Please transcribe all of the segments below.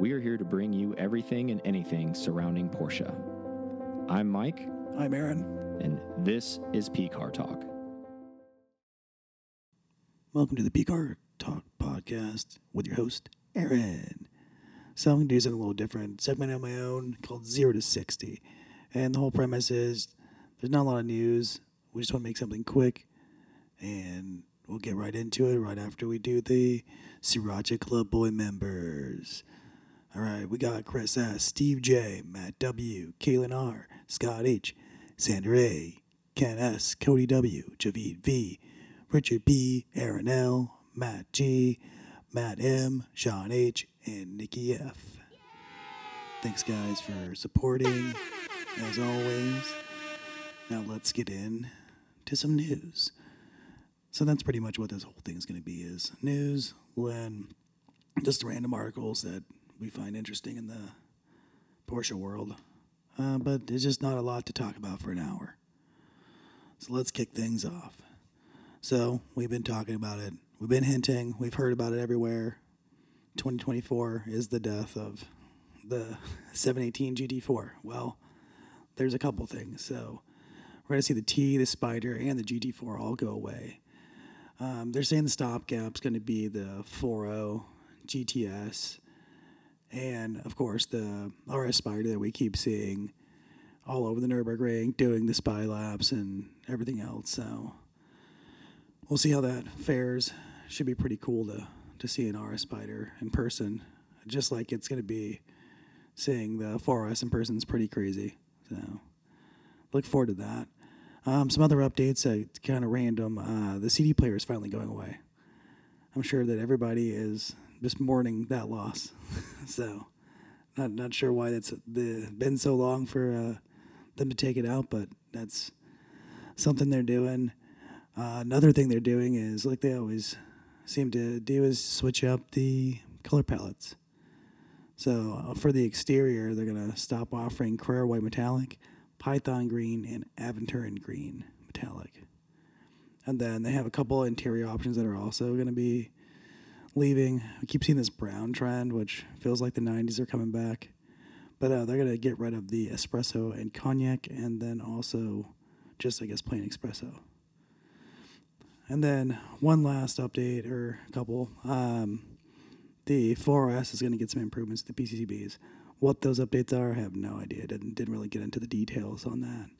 we are here to bring you everything and anything surrounding Porsche. I'm Mike, I'm Aaron. and this is P Car Talk. Welcome to the PCAR Talk podcast with your host, Aaron. So I'm going to do something a little different. Segment on my own called Zero to 60. And the whole premise is there's not a lot of news. We just want to make something quick. And we'll get right into it right after we do the Sriracha Club Boy members. All right, we got Chris S., Steve J., Matt W., Kaylin R., Scott H., Sandra A., Ken S., Cody W., Javid V., Richard B., Aaron L., Matt G., Matt M., Sean H., and Nikki F. Thanks, guys, for supporting, as always. Now let's get in to some news. So that's pretty much what this whole thing is going to be: is news, when just random articles that we find interesting in the Porsche world. Uh, but it's just not a lot to talk about for an hour. So let's kick things off. So we've been talking about it. We've been hinting. We've heard about it everywhere. 2024 is the death of the 718 GT4. Well, there's a couple things. So we're going to see the T, the Spider, and the GT4 all go away. Um, they're saying the stopgap's going to be the 40 GTS, and of course the RS Spider that we keep seeing all over the Nurburgring doing the spy laps and everything else. So we'll see how that fares. Should be pretty cool to to see an RS Spider in person, just like it's going to be seeing the 4S in person is pretty crazy. So look forward to that. Um, some other updates, uh, kind of random. Uh, the CD player is finally going away. I'm sure that everybody is just mourning that loss. so not not sure why that's the, been so long for uh, them to take it out, but that's something they're doing. Uh, another thing they're doing is like they always seem to do is switch up the color palettes. So uh, for the exterior, they're gonna stop offering Carrera White Metallic, Python Green, and Aventurine Green Metallic. And then they have a couple interior options that are also gonna be leaving. I keep seeing this brown trend, which feels like the '90s are coming back. But uh, they're gonna get rid of the espresso and cognac, and then also just I guess plain espresso. And then one last update or a couple. Um, the 4S is going to get some improvements to the PCCBs. What those updates are, I have no idea. Didn't didn't really get into the details on that.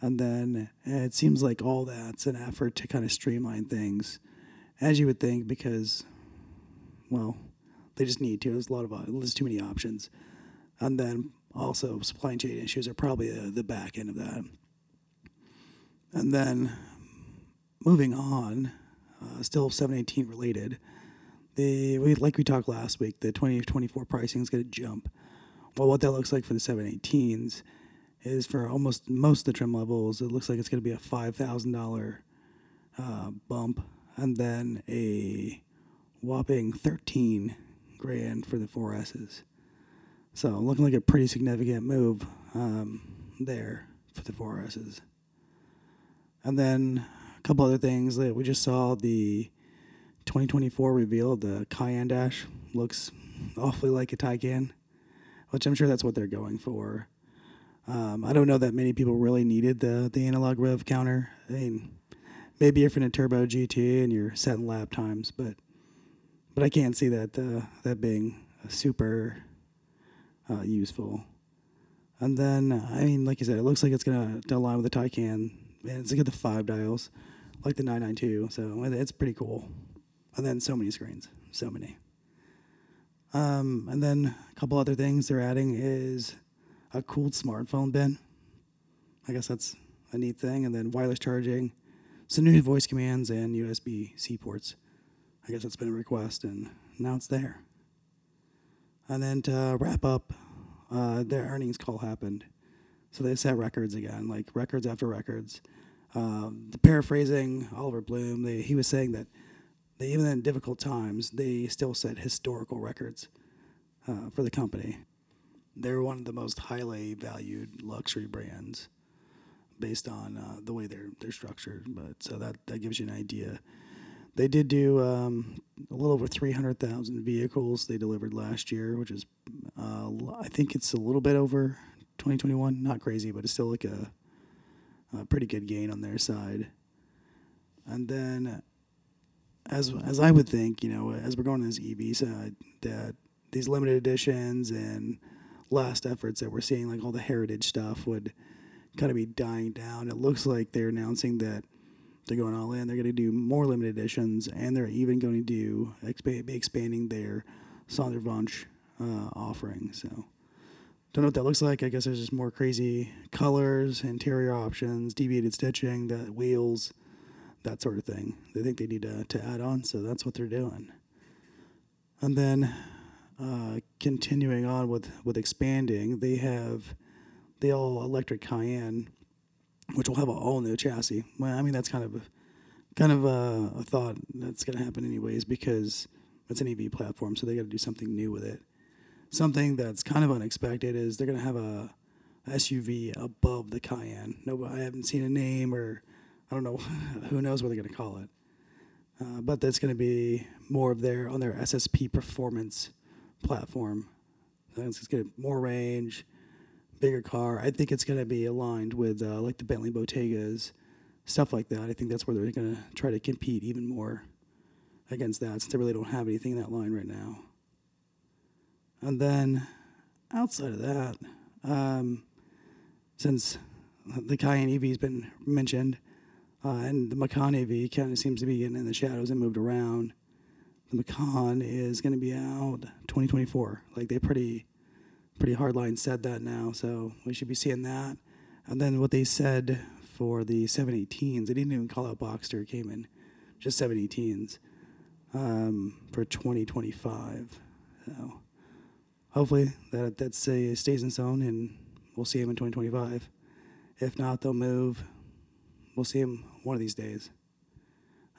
And then it seems like all that's an effort to kind of streamline things, as you would think, because, well, they just need to. There's a lot of uh, there's too many options, and then also supply chain issues are probably the, the back end of that. And then moving on, uh, still 718 related. The we, like we talked last week, the 2024 pricing is going to jump. Well, what that looks like for the 718s is for almost most of the trim levels, it looks like it's going to be a five thousand dollar uh, bump, and then a whopping 13 grand for the 4Ss. So looking like a pretty significant move um, there for the 4Ss. And then a couple other things that we just saw the 2024 reveal the Cayenne Dash looks awfully like a Taycan, which I'm sure that's what they're going for. Um, I don't know that many people really needed the the analog rev counter. I mean, maybe if you're in a turbo GT and you're setting lap times, but but I can't see that uh, that being super uh, useful. And then, I mean, like you said, it looks like it's gonna align with the Taycan, and it's got the five dials, like the 992. So it's pretty cool. And then so many screens, so many. Um, and then a couple other things they're adding is a cooled smartphone bin. I guess that's a neat thing. And then wireless charging, some new voice commands, and USB C ports. I guess that's been a request, and now it's there. And then to wrap up, uh, their earnings call happened. So they set records again, like records after records. Um, paraphrasing Oliver Blume, they, he was saying that they, even in difficult times, they still set historical records uh, for the company. They're one of the most highly valued luxury brands based on uh, the way they're they're structured. But so that that gives you an idea. they did do um, a little over 300,000 vehicles they delivered last year, which is, uh, I think it's a little bit over 2021. Not crazy, but it's still like a, a pretty good gain on their side. And then, as as I would think, you know, as we're going to this EV side, that these limited editions and last efforts that we're seeing, like all the heritage stuff, would kind of be dying down. It looks like they're announcing that they're going all in. They're going to do more limited editions, and they're even going to do be expanding their Sonderwunsch uh, offering. So, don't know what that looks like. I guess there's just more crazy colors, interior options, deviated stitching, the wheels, that sort of thing. They think they need to, to add on, so that's what they're doing. And then, uh, continuing on with with expanding, they have the all electric Cayenne which will have an all new chassis. Well, I mean that's kind of a, kind of a, a thought that's going to happen anyways because it's an EV platform, so they got to do something new with it. Something that's kind of unexpected is they're going to have a SUV above the Cayenne. No, I haven't seen a name or I don't know who knows what they're going to call it. Uh, but that's going to be more of their on their SSP performance platform. It's going to more range, bigger car. I think it's going to be aligned with uh, like the Bentley Bentaygas, stuff like that. I think that's where they're going to try to compete even more against that since they really don't have anything in that line right now. And then outside of that, um, since the Cayenne EV has been mentioned, uh, and the Macan EV kind of seems to be getting in the shadows and moved around. The Macan is going to be out 2024. Like they pretty pretty hardline said that now, so we should be seeing that. And then what they said for the 718s, they didn't even call out Boxster Cayman just 718s um, for 2025. So hopefully that that stays in zone and we'll see him in 2025. If not, they'll move. We'll see him one of these days.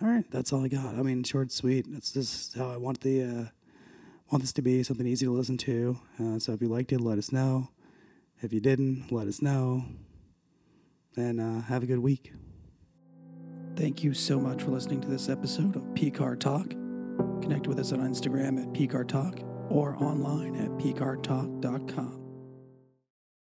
All right, that's all I got. I mean, short, sweet. That's just how I want the uh, want this to be something easy to listen to. Uh, so if you liked it, let us know. If you didn't, let us know. And uh, have a good week. Thank you so much for listening to this episode of PCAR Talk. Connect with us on Instagram at PCAR Talk or online at PCARTalk.com.